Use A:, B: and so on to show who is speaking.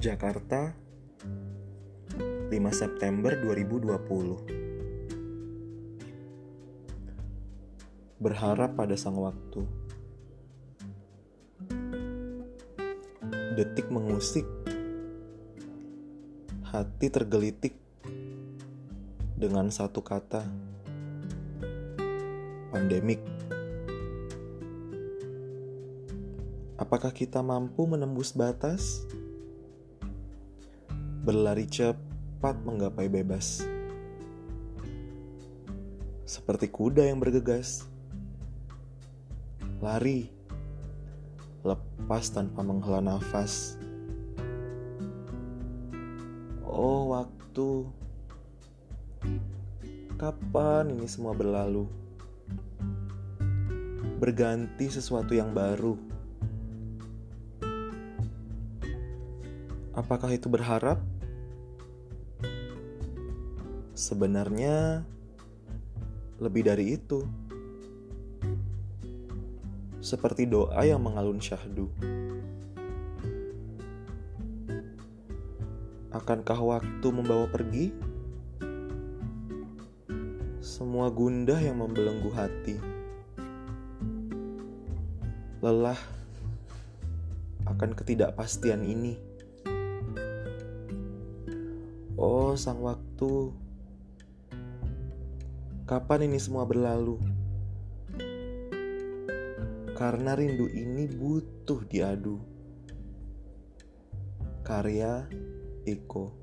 A: Jakarta 5 September 2020 Berharap pada sang waktu. Detik mengusik. Hati tergelitik Dengan satu kata. Pandemik. Apakah kita mampu menembus batas? Berlari cepat menggapai bebas. Seperti kuda yang bergegas. Lari. Lepas tanpa menghela nafas. Oh, waktu. Kapan ini semua berlalu? Berganti sesuatu yang baru Apakah itu berharap? Sebenarnya lebih dari itu. Seperti doa yang mengalun syahdu. Akankah waktu membawa pergi? Semua gundah yang membelenggu hati. Lelah akan ketidakpastian ini. Oh, sang waktu. Kapan ini semua berlalu? Karena rindu ini butuh diadu. Karya Eko.